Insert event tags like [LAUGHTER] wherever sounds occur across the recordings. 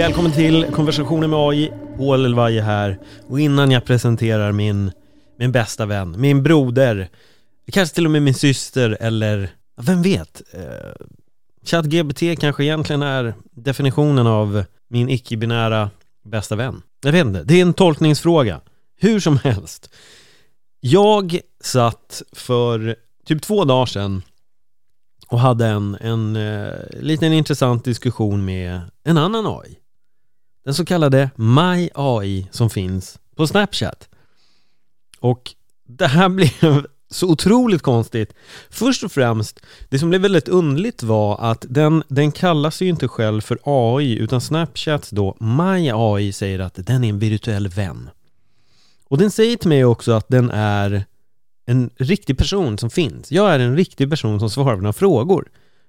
Välkommen till konversationer med AI, Paul Elvaje här. Och innan jag presenterar min, min bästa vän, min broder, kanske till och med min syster eller, vem vet? Eh, ChatGPT kanske egentligen är definitionen av min icke-binära bästa vän. Jag vet inte, det är en tolkningsfråga. Hur som helst. Jag satt för typ två dagar sedan och hade en, en eh, liten intressant diskussion med en annan AI. Den så kallade My AI som finns på Snapchat. Och det här [LAUGHS] blev så otroligt konstigt. Först och främst, det som blev väldigt underligt var att den, den kallas ju inte själv för AI utan Snapchats då My AI säger att den är en virtuell vän. Och den säger till mig också att den är en riktig person som finns. Jag är en riktig person som svarar på några frågor.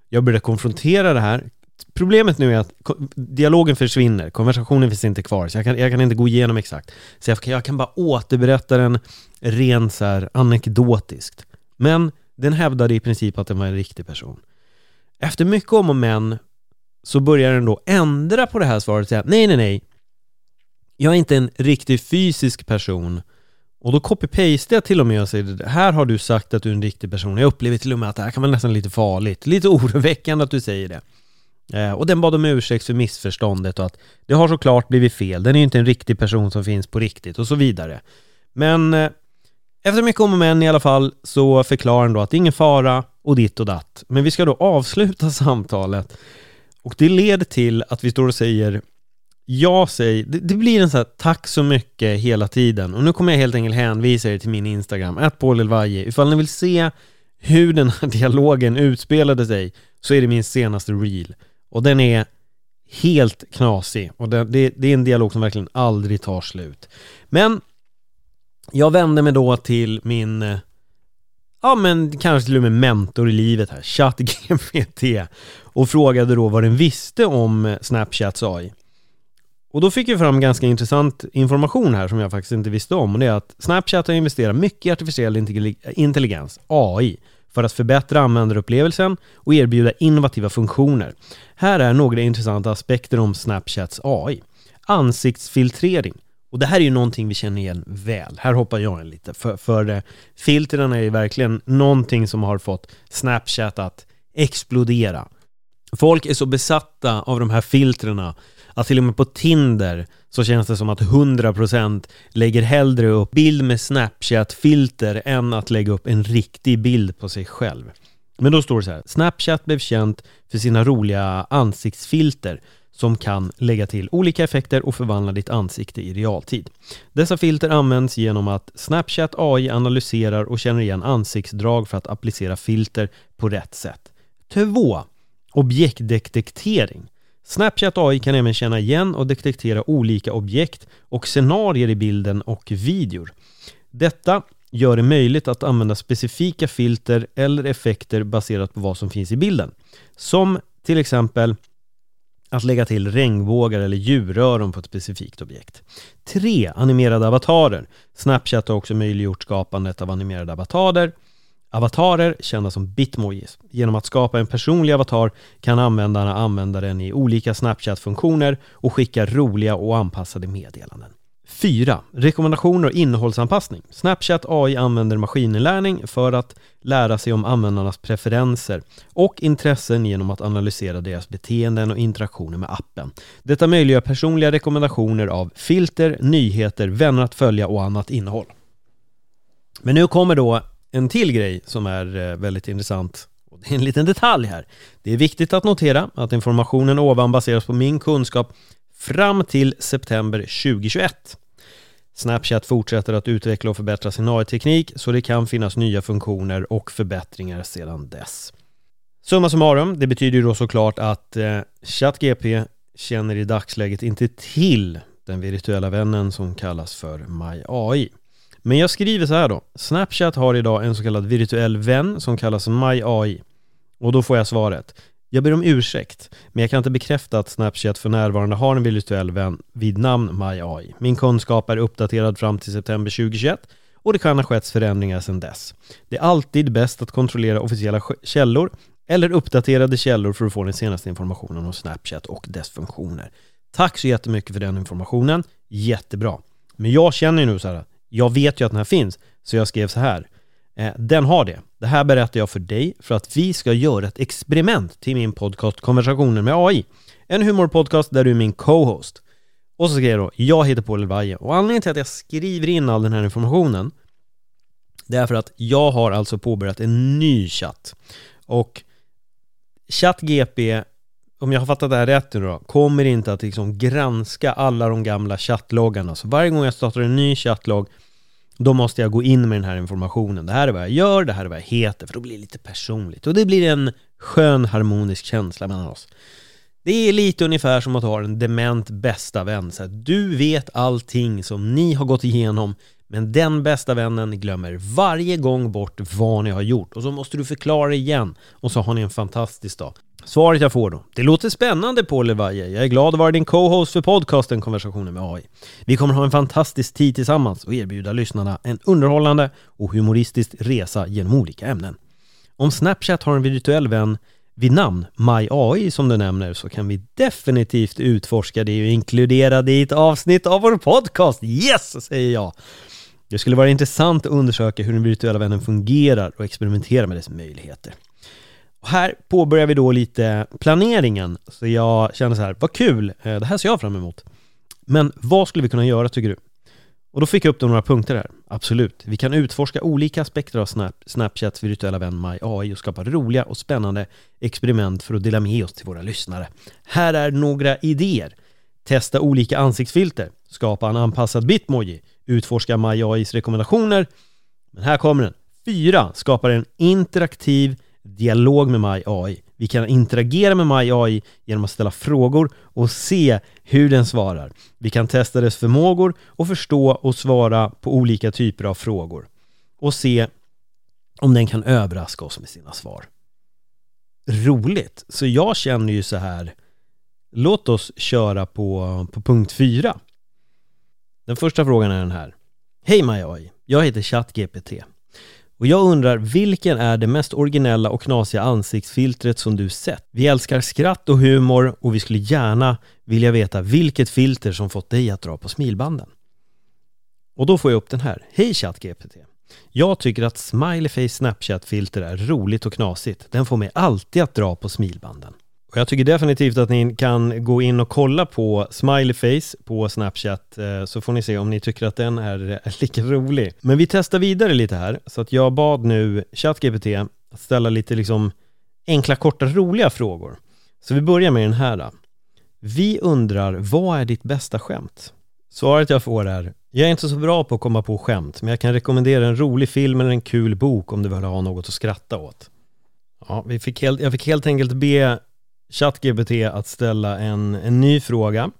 Jag började konfrontera det här. Problemet nu är att dialogen försvinner, konversationen finns inte kvar, så jag kan, jag kan inte gå igenom exakt. Så jag kan, jag kan bara återberätta den rent så här anekdotiskt. Men den hävdade i princip att den var en riktig person. Efter mycket om och men så börjar den då ändra på det här svaret och säga nej, nej, nej. Jag är inte en riktig fysisk person och då copy-pastar jag till och med och säger här har du sagt att du är en riktig person. Jag upplever till och med att det här kan vara nästan lite farligt. Lite [LAUGHS] oroväckande att du säger det. Eh, och den bad om ursäkt för missförståndet och att det har såklart blivit fel. Den är ju inte en riktig person som finns på riktigt och så vidare. Men eh, efter mycket om och men i alla fall så förklarar den då att det är ingen fara och ditt och datt. Men vi ska då avsluta [LAUGHS] samtalet och det leder till att vi står och säger jag säger, det, det, blir en sån här tack så mycket hela tiden och nu kommer jag helt enkelt hänvisa er till min Instagram, att Paul Ifall ni vill se hur den här [LAUGHS] dialogen utspelade sig så är det min senaste reel och den är helt knasig och det, det, det är en dialog som verkligen aldrig tar slut. Men jag vände mig då till min eh, ja men kanske till och med mentor i livet här, ChatGPT och frågade då vad den visste om Snapchats AI. Och då fick jag fram ganska intressant information här som jag faktiskt inte visste om och det är att Snapchat har investerat mycket i artificiell intelligens, AI, för att förbättra användarupplevelsen och erbjuda innovativa funktioner. Här är några intressanta aspekter om Snapchats AI. Ansiktsfiltrering. Och det här är ju någonting vi känner igen väl. Här hoppar jag in lite. För, för eh, filtren är ju verkligen någonting som har fått Snapchat att explodera. Folk är så besatta av de här filtrena att till och med på Tinder så känns det som att 100% lägger hellre upp bild med Snapchat-filter än att lägga upp en riktig bild på sig själv. Men då står det så här, Snapchat blev känt för sina roliga ansiktsfilter som kan lägga till olika effekter och förvandla ditt ansikte i realtid. Dessa filter används genom att Snapchat AI analyserar och känner igen ansiktsdrag för att applicera filter på rätt sätt. 2. Objektdetektering. Snapchat AI kan även känna igen och detektera olika objekt och scenarier i bilden och videor. Detta gör det möjligt att använda specifika filter eller effekter baserat på vad som finns i bilden. Som till exempel att lägga till regnbågar eller djuröron på ett specifikt objekt. 3. Animerade avatarer. Snapchat har också möjliggjort skapandet av animerade avatarer Avatarer, kända som bitmojis. Genom att skapa en personlig avatar kan användarna använda den i olika Snapchat-funktioner och skicka roliga och anpassade meddelanden. 4. Rekommendationer och innehållsanpassning. Snapchat AI använder maskininlärning för att lära sig om användarnas preferenser och intressen genom att analysera deras beteenden och interaktioner med appen. Detta möjliggör personliga rekommendationer av filter, nyheter, vänner att följa och annat innehåll. Men nu kommer då en till grej som är eh, väldigt intressant och det är en liten detalj här. Det är viktigt att notera att informationen ovan baseras på min kunskap fram till september 2021. Snapchat fortsätter att utveckla och förbättra sin AI-teknik så det kan finnas nya funktioner och förbättringar sedan dess. Summa summarum, det betyder ju då såklart att eh, ChatGP känner i dagsläget inte till den virtuella vännen som kallas för MyAI. Men jag skriver så här då. Snapchat har idag en så kallad virtuell vän som kallas MyAI. Och då får jag svaret. Jag ber om ursäkt, men jag kan inte bekräfta att Snapchat för närvarande har en virtuell vän vid namn MyAI. Min kunskap är uppdaterad fram till september 2021 och det kan ha skett förändringar sedan dess. Det är alltid bäst att kontrollera officiella källor eller uppdaterade källor för att få den senaste informationen om Snapchat och dess funktioner. Tack så jättemycket för den informationen. Jättebra. Men jag känner ju nu så här, jag vet ju att den här finns, så jag skrev så här. Eh, den har det. Det här berättar jag för dig för att vi ska göra ett experiment till min podcast Konversationer med AI. En humorpodcast där du är min co-host. Och så skrev jag då, jag heter Paul Elvaje och anledningen till att jag skriver in all den här informationen det är för att jag har alltså påbörjat en ny chatt. Och ChatGP, om jag har fattat det här rätt nu då, kommer inte att liksom granska alla de gamla chattloggarna. Så varje gång jag startar en ny chattlogg då måste jag gå in med den här informationen. Det här är vad jag gör, det här är vad jag heter, för då blir det lite personligt. Och det blir en skön harmonisk känsla mellan oss. Det är lite ungefär som att ha en dement bästa vän. Så att du vet allting som ni har gått igenom, men den bästa vännen glömmer varje gång bort vad ni har gjort. Och så måste du förklara igen, och så har ni en fantastisk dag. Svaret jag får då. Det låter spännande Paul Levaje. Jag är glad att vara din co-host för podcasten Konversationer med AI. Vi kommer ha en fantastisk tid tillsammans och erbjuda lyssnarna en underhållande och humoristisk resa genom olika ämnen. Om Snapchat har en virtuell vän vid namn MyAI som du nämner så kan vi definitivt utforska det och inkludera det i ett avsnitt av vår podcast. Yes, säger jag! Det skulle vara intressant att undersöka hur den virtuella vännen fungerar och experimentera med dess möjligheter. Och här påbörjar vi då lite planeringen, så jag känner så här, vad kul, eh, det här ser jag fram emot. Men vad skulle vi kunna göra tycker du? Och då fick jag upp några punkter här. Absolut, vi kan utforska olika aspekter av Snap, Snapchats virtuella vän MyAI och skapa roliga och spännande experiment för att dela med oss till våra lyssnare. Här är några idéer. Testa olika ansiktsfilter, skapa en anpassad bitmoji, utforska MyAIs rekommendationer. Men här kommer den. 4. Skapar en interaktiv dialog med MyAI. Vi kan interagera med MyAI genom att ställa frågor och se hur den svarar. Vi kan testa dess förmågor och förstå och svara på olika typer av frågor. Och se om den kan överraska oss med sina svar. Roligt! Så jag känner ju så här Låt oss köra på, på punkt 4. Den första frågan är den här. Hej MyAI, jag heter ChatGPT. Och jag undrar, vilken är det mest originella och knasiga ansiktsfiltret som du sett? Vi älskar skratt och humor och vi skulle gärna vilja veta vilket filter som fått dig att dra på smilbanden. Och då får jag upp den här. Hej ChatGPT! Jag tycker att Smileyface Snapchat-filter är roligt och knasigt. Den får mig alltid att dra på smilbanden. Och jag tycker definitivt att ni kan gå in och kolla på Smileyface på Snapchat eh, så får ni se om ni tycker att den är eh, [LAUGHS] lika rolig. Men vi testar vidare lite här så att jag bad nu ChatGPT att ställa lite liksom enkla, korta, roliga frågor. Så vi börjar med den här. Då. Vi undrar, vad är ditt bästa skämt? Svaret jag får är, jag är inte så bra på att komma på skämt, men jag kan rekommendera en rolig film eller en kul bok om du vill ha något att skratta åt. Ja, vi fick helt, jag fick helt enkelt be ChatGPT att ställa en, en ny fråga.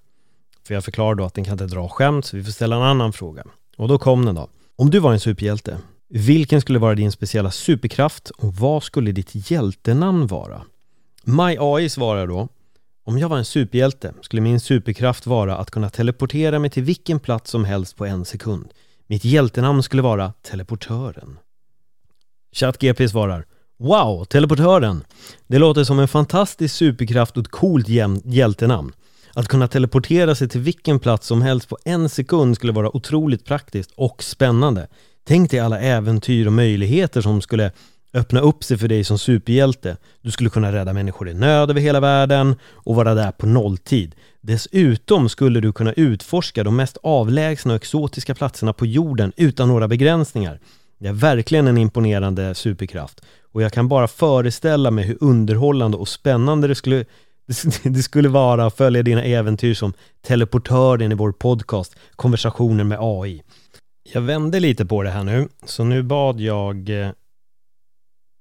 För jag förklarar då att den kan inte dra skämt, så vi får ställa en annan fråga. Och då kom den då. Om du var en superhjälte, vilken skulle vara din speciella superkraft och vad skulle ditt hjältenamn vara? My AI svarar då om jag var en superhjälte skulle min superkraft vara att kunna teleportera mig till vilken plats som helst på en sekund. Mitt hjältenamn skulle vara Teleportören. ChatGP svarar Wow, teleportören! Det låter som en fantastisk superkraft och ett coolt hjältenamn. Att kunna teleportera sig till vilken plats som helst på en sekund skulle vara otroligt praktiskt och spännande. Tänk dig alla äventyr och möjligheter som skulle öppna upp sig för dig som superhjälte. Du skulle kunna rädda människor i nöd över hela världen och vara där på nolltid. Dessutom skulle du kunna utforska de mest avlägsna och exotiska platserna på jorden utan några begränsningar. Det är verkligen en imponerande superkraft och jag kan bara föreställa mig hur underhållande och spännande det skulle, [LAUGHS] det skulle vara att följa dina äventyr som teleportören i vår podcast Konversationer med AI. Jag vände lite på det här nu, så nu bad jag eh,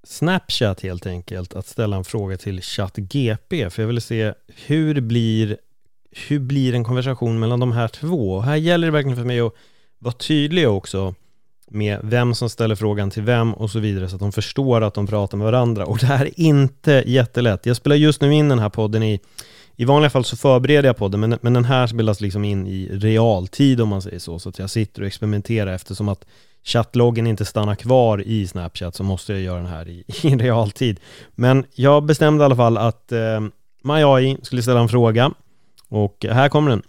Snapchat helt enkelt att ställa en fråga till ChatGP för jag ville se hur blir, hur blir en konversation mellan de här två? Och här gäller det verkligen för mig att vara tydlig också med vem som ställer frågan till vem och så vidare så att de förstår att de pratar med varandra. Och det här är inte jättelätt. Jag spelar just nu in den här podden i i vanliga fall så förbereder jag podden, men, men den här spelas liksom in i realtid om man säger så, så att jag sitter och experimenterar eftersom att chattloggen inte stannar kvar i Snapchat så måste jag göra den här i, [LAUGHS] i realtid. Men jag bestämde i alla fall att eh, MyAI skulle ställa en fråga Och här kommer den.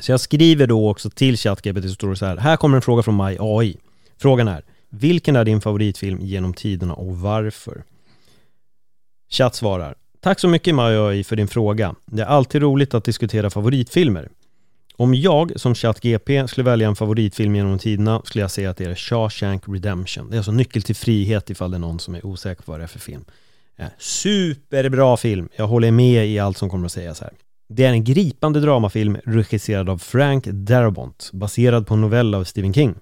Så jag skriver då också till ChatGPT så står det så här. Här kommer en fråga från My AI. Frågan är, vilken är din favoritfilm genom tiderna och varför? Chatt svarar, Tack så mycket My AI för din fråga. Det är alltid roligt att diskutera favoritfilmer. Om jag som ChatGP skulle välja en favoritfilm genom tiderna skulle jag säga att det är Shawshank Redemption. Det är alltså Nyckel till frihet ifall det är någon som är osäker på vad det är för film. Eh, superbra film. Jag håller med i allt som kommer att sägas här. Det är en gripande dramafilm regisserad av Frank Darabont, baserad på en novell av Stephen King.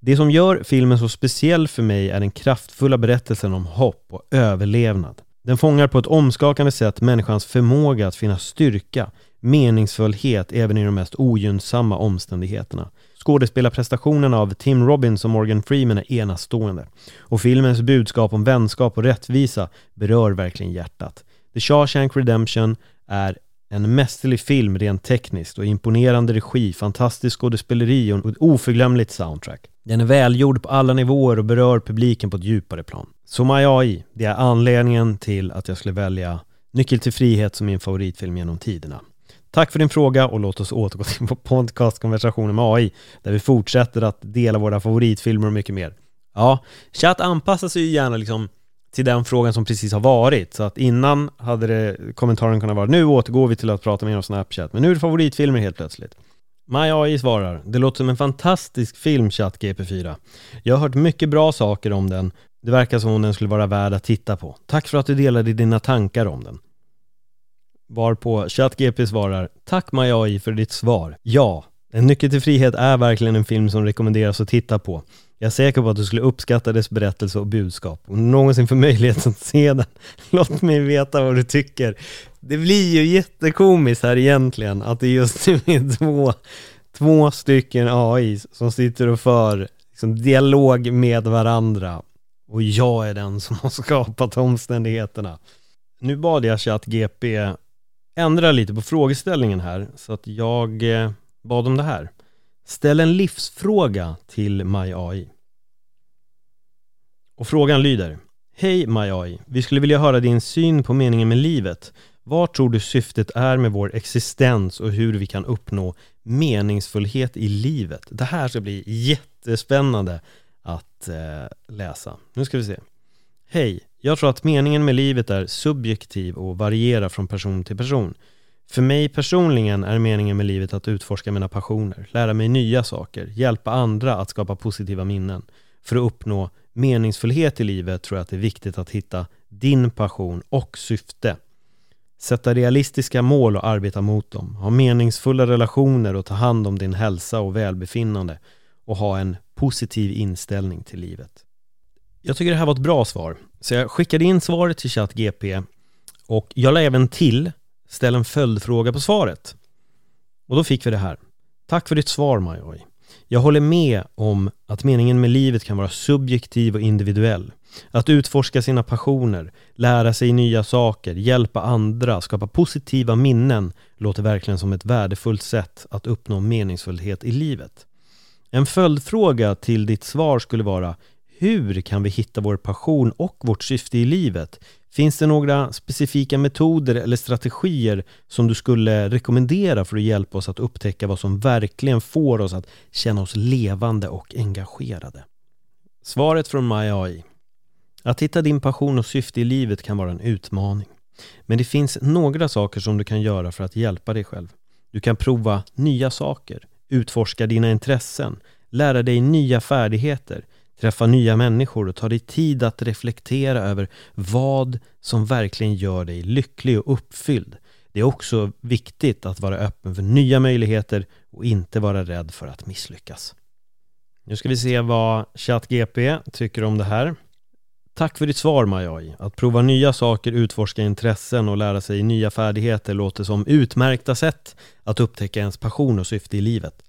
Det som gör filmen så speciell för mig är den kraftfulla berättelsen om hopp och överlevnad. Den fångar på ett omskakande sätt människans förmåga att finna styrka, meningsfullhet även i de mest ogynnsamma omständigheterna. Skådespelarprestationerna av Tim Robbins och Morgan Freeman är enastående. Och filmens budskap om vänskap och rättvisa berör verkligen hjärtat. The Shawshank Redemption är en mästerlig film rent tekniskt och imponerande regi, fantastisk skådespeleri och ett oförglömligt soundtrack. Den är välgjord på alla nivåer och berör publiken på ett djupare plan. Så My AI, det är anledningen till att jag skulle välja Nyckel till frihet som min favoritfilm genom tiderna. Tack för din fråga och låt oss återgå till vår podcastkonversationer med AI där vi fortsätter att dela våra favoritfilmer och mycket mer. Ja, chatt anpassar sig ju gärna liksom till den frågan som precis har varit. Så att innan hade det, kommentaren kunnat vara nu återgår vi till att prata mer om Snapchat. Men nu är det favoritfilmer helt plötsligt. My AI svarar, det låter som en fantastisk film Chatt GP4. Jag har hört mycket bra saker om den. Det verkar som om den skulle vara värd att titta på. Tack för att du delade dina tankar om den. Varpå ChatGP svarar, tack My AI för ditt svar. Ja, En nyckel till frihet är verkligen en film som rekommenderas att titta på. Jag är säker på att du skulle uppskatta dess berättelse och budskap. Om du någonsin får möjlighet att se den, [LAUGHS] låt mig veta vad du tycker. Det blir ju jättekomiskt här egentligen, att det just är två, två stycken AI som sitter och för liksom, dialog med varandra. Och jag är den som har [LAUGHS] skapat omständigheterna. Nu bad jag ChatGP ändra lite på frågeställningen här, så att jag eh, bad om det här. Ställ en livsfråga till MyAI. Och frågan lyder Hej MyAI, vi skulle vilja höra din syn på meningen med livet. Vad tror du syftet är med vår existens och hur vi kan uppnå meningsfullhet i livet? Det här ska bli jättespännande att eh, läsa. Nu ska vi se. Hej, jag tror att meningen med livet är subjektiv och varierar från person till person. För mig personligen är meningen med livet att utforska mina passioner, lära mig nya saker, hjälpa andra att skapa positiva minnen. För att uppnå meningsfullhet i livet tror jag att det är viktigt att hitta din passion och syfte. Sätta realistiska mål och arbeta mot dem. Ha meningsfulla relationer och ta hand om din hälsa och välbefinnande. Och ha en positiv inställning till livet. Jag tycker det här var ett bra svar. Så jag skickade in svaret till ChatGP och jag la även till ställ en följdfråga på svaret. Och då fick vi det här. Tack för ditt svar Majoj. Jag håller med om att meningen med livet kan vara subjektiv och individuell. Att utforska sina passioner, lära sig nya saker, hjälpa andra, skapa positiva minnen låter verkligen som ett värdefullt sätt att uppnå meningsfullhet i livet. En följdfråga till ditt svar skulle vara hur kan vi hitta vår passion och vårt syfte i livet? Finns det några specifika metoder eller strategier som du skulle rekommendera för att hjälpa oss att upptäcka vad som verkligen får oss att känna oss levande och engagerade? Svaret från MyAI Att hitta din passion och syfte i livet kan vara en utmaning. Men det finns några saker som du kan göra för att hjälpa dig själv. Du kan prova nya saker, utforska dina intressen, lära dig nya färdigheter, träffa nya människor och ta dig tid att reflektera över vad som verkligen gör dig lycklig och uppfylld. Det är också viktigt att vara öppen för nya möjligheter och inte vara rädd för att misslyckas. Nu ska vi se vad ChatGP tycker om det här. Tack för ditt svar Majoj. Att prova nya saker, utforska intressen och lära sig nya färdigheter låter som utmärkta sätt att upptäcka ens passion och syfte i livet.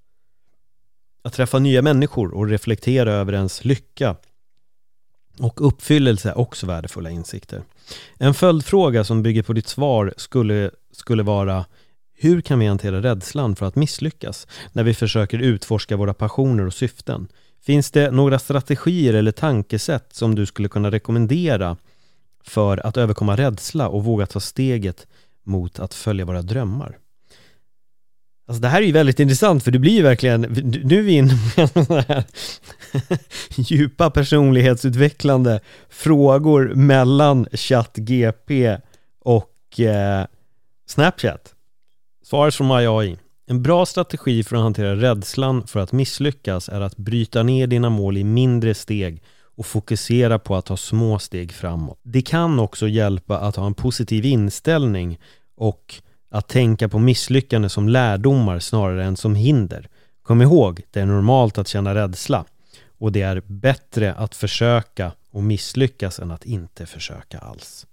Att träffa nya människor och reflektera över ens lycka och uppfyllelse är också värdefulla insikter. En följdfråga som bygger på ditt svar skulle, skulle vara hur kan vi hantera rädslan för att misslyckas när vi försöker utforska våra passioner och syften? Finns det några strategier eller tankesätt som du skulle kunna rekommendera för att överkomma rädsla och våga ta steget mot att följa våra drömmar? Alltså det här är ju väldigt intressant för det blir ju verkligen, nu är vi inne på sådana här [LAUGHS] djupa personlighetsutvecklande frågor mellan ChatGP och eh, Snapchat. Svaret från MyAI. En bra strategi för att hantera rädslan för att misslyckas är att bryta ner dina mål i mindre steg och fokusera på att ta små steg framåt. Det kan också hjälpa att ha en positiv inställning och att tänka på misslyckande som lärdomar snarare än som hinder. Kom ihåg, det är normalt att känna rädsla och det är bättre att försöka och misslyckas än att inte försöka alls.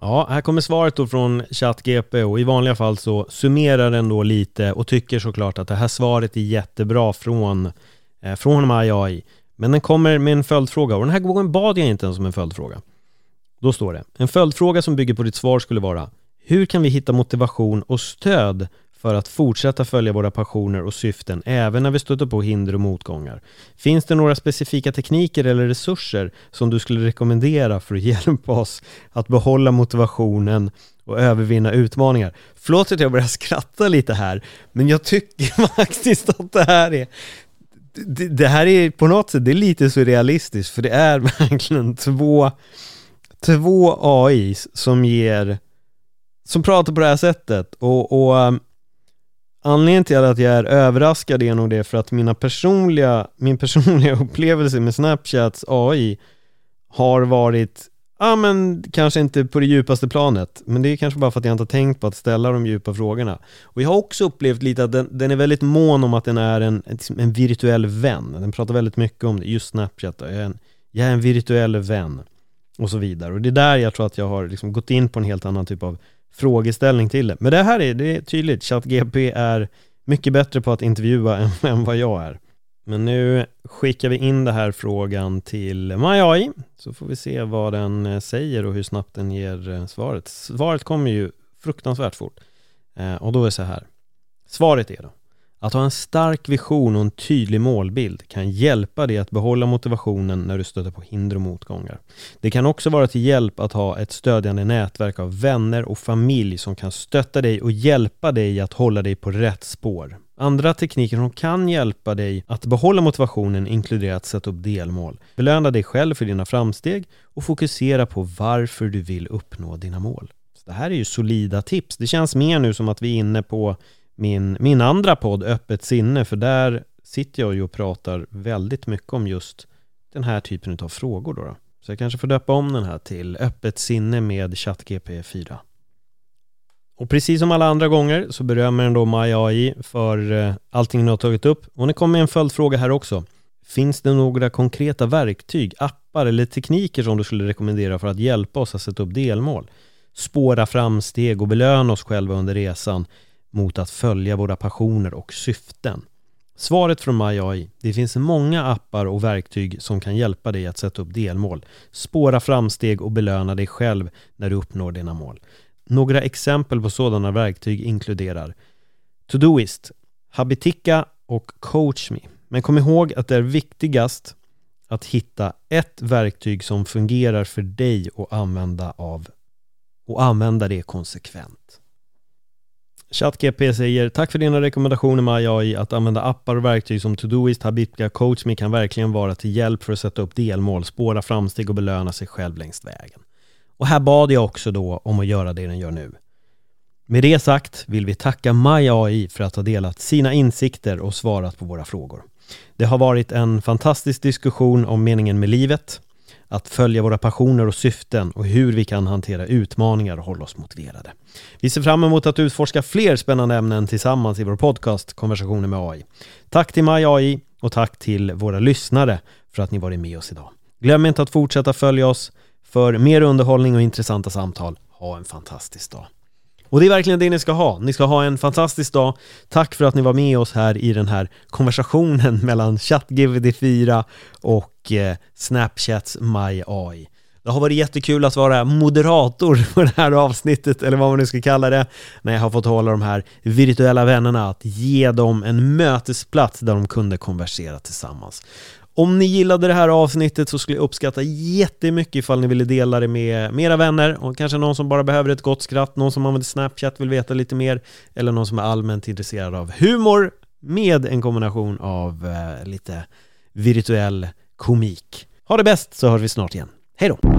Ja, här kommer svaret då från ChatGP och i vanliga fall så summerar den då lite och tycker såklart att det här svaret är jättebra från, eh, från AI. Men den kommer med en följdfråga och den här gången bad jag inte ens om en följdfråga. Då står det, en följdfråga som bygger på ditt svar skulle vara hur kan vi hitta motivation och stöd för att fortsätta följa våra passioner och syften även när vi stöter på hinder och motgångar? Finns det några specifika tekniker eller resurser som du skulle rekommendera för att [LAUGHS] hjälpa oss att behålla motivationen och övervinna utmaningar? Förlåt att jag börjar skratta lite här, men jag tycker [LAUGHS] faktiskt att det här är det, det här är på något sätt, det är lite surrealistiskt för det är [LAUGHS] verkligen två två AIs som ger som pratar på det här sättet och, och ehm, Anledningen till att jag är överraskad är nog det för att mina personliga, min [LAUGHS] personliga upplevelse med Snapchats AI har varit, ja men kanske inte på det djupaste planet, men det är kanske bara för att jag inte har tänkt på att ställa de djupa frågorna. Och jag har också upplevt lite att den, den är väldigt mån om att den är en, liksom en virtuell vän. Den pratar väldigt mycket om det, just Snapchat, jag är en, jag är en virtuell vän och så vidare. Och det är där jag tror att jag har liksom gått in på en helt annan typ av frågeställning till det. Men det här är, det är tydligt, ChatGP är mycket bättre på att intervjua [LAUGHS] än, än vad jag är. Men nu skickar vi in den här frågan till MyAI så får vi se vad den eh, säger och hur snabbt den ger eh, svaret. Svaret kommer ju fruktansvärt fort. Eh, och då är det så här. Svaret är då att ha en stark vision och en tydlig målbild kan hjälpa dig att behålla motivationen när du stöter på hinder och motgångar. Det kan också vara till hjälp att ha ett stödjande nätverk av vänner och familj som kan stötta dig och hjälpa dig att hålla dig på rätt spår. Andra tekniker som kan hjälpa dig att behålla motivationen inkluderar att sätta upp delmål, belöna dig själv för dina framsteg och fokusera på varför du vill uppnå dina mål. Så det här är ju solida tips. Det känns mer nu som att vi är inne på min, min andra podd Öppet sinne, för där sitter jag ju och pratar väldigt mycket om just den här typen av frågor då. då. Så jag kanske får döpa om den här till Öppet sinne med ChatGP 4. Och precis som alla andra gånger så berömmer eh, den då MyAI för allting du har tagit upp. Och det kommer en följdfråga här också. Finns det några konkreta verktyg, appar eller tekniker som du skulle rekommendera för att hjälpa oss att sätta upp delmål? Spåra framsteg och belöna oss själva under resan mot att följa våra passioner och syften? Svaret från MyAI, det finns många appar och verktyg som kan hjälpa dig att sätta upp delmål, spåra framsteg och belöna dig själv när du uppnår dina mål. Några exempel på sådana verktyg inkluderar Todoist, Habitica och CoachMe. Men kom ihåg att det är viktigast att hitta ett verktyg som fungerar för dig och använda av och använda det konsekvent. ChatGP säger Tack för dina rekommendationer med AI. Att använda appar och verktyg som Todoist, Habitka, CoachMe kan verkligen vara till hjälp för att sätta upp delmål, spåra framsteg och belöna sig själv längs vägen. Och här bad jag också då om att göra det den gör nu. Med det sagt vill vi tacka MyAI för att ha delat sina insikter och svarat på våra frågor. Det har varit en fantastisk diskussion om meningen med livet, att följa våra passioner och syften och hur vi kan hantera utmaningar och hålla oss motiverade. Vi ser fram emot att utforska fler spännande ämnen tillsammans i vår podcast Konversationer med AI. Tack till MyAI och tack till våra lyssnare för att ni varit med oss idag. Glöm inte att fortsätta följa oss för mer underhållning och intressanta samtal. Ha en fantastisk dag. Och det är verkligen det ni ska ha. Ni ska ha en fantastisk dag. Tack för att ni var med oss här i den här konversationen [LAUGHS] mellan ChatGPT 4 och och eh, Snapchats MyAI. Det har varit jättekul att vara moderator [LAUGHS] på det här avsnittet, eller vad man nu ska kalla det, när jag har fått hålla de här virtuella vännerna, att ge dem en mötesplats där de kunde konversera tillsammans. Om ni gillade det här avsnittet så skulle jag uppskatta jättemycket ifall ni ville dela det med, med era vänner och kanske någon som bara behöver ett gott skratt, någon som använder Snapchat vill veta lite mer eller någon som är allmänt intresserad av humor med en kombination av eh, lite virtuell komik. Ha det bäst så hörs vi snart igen. Hej då!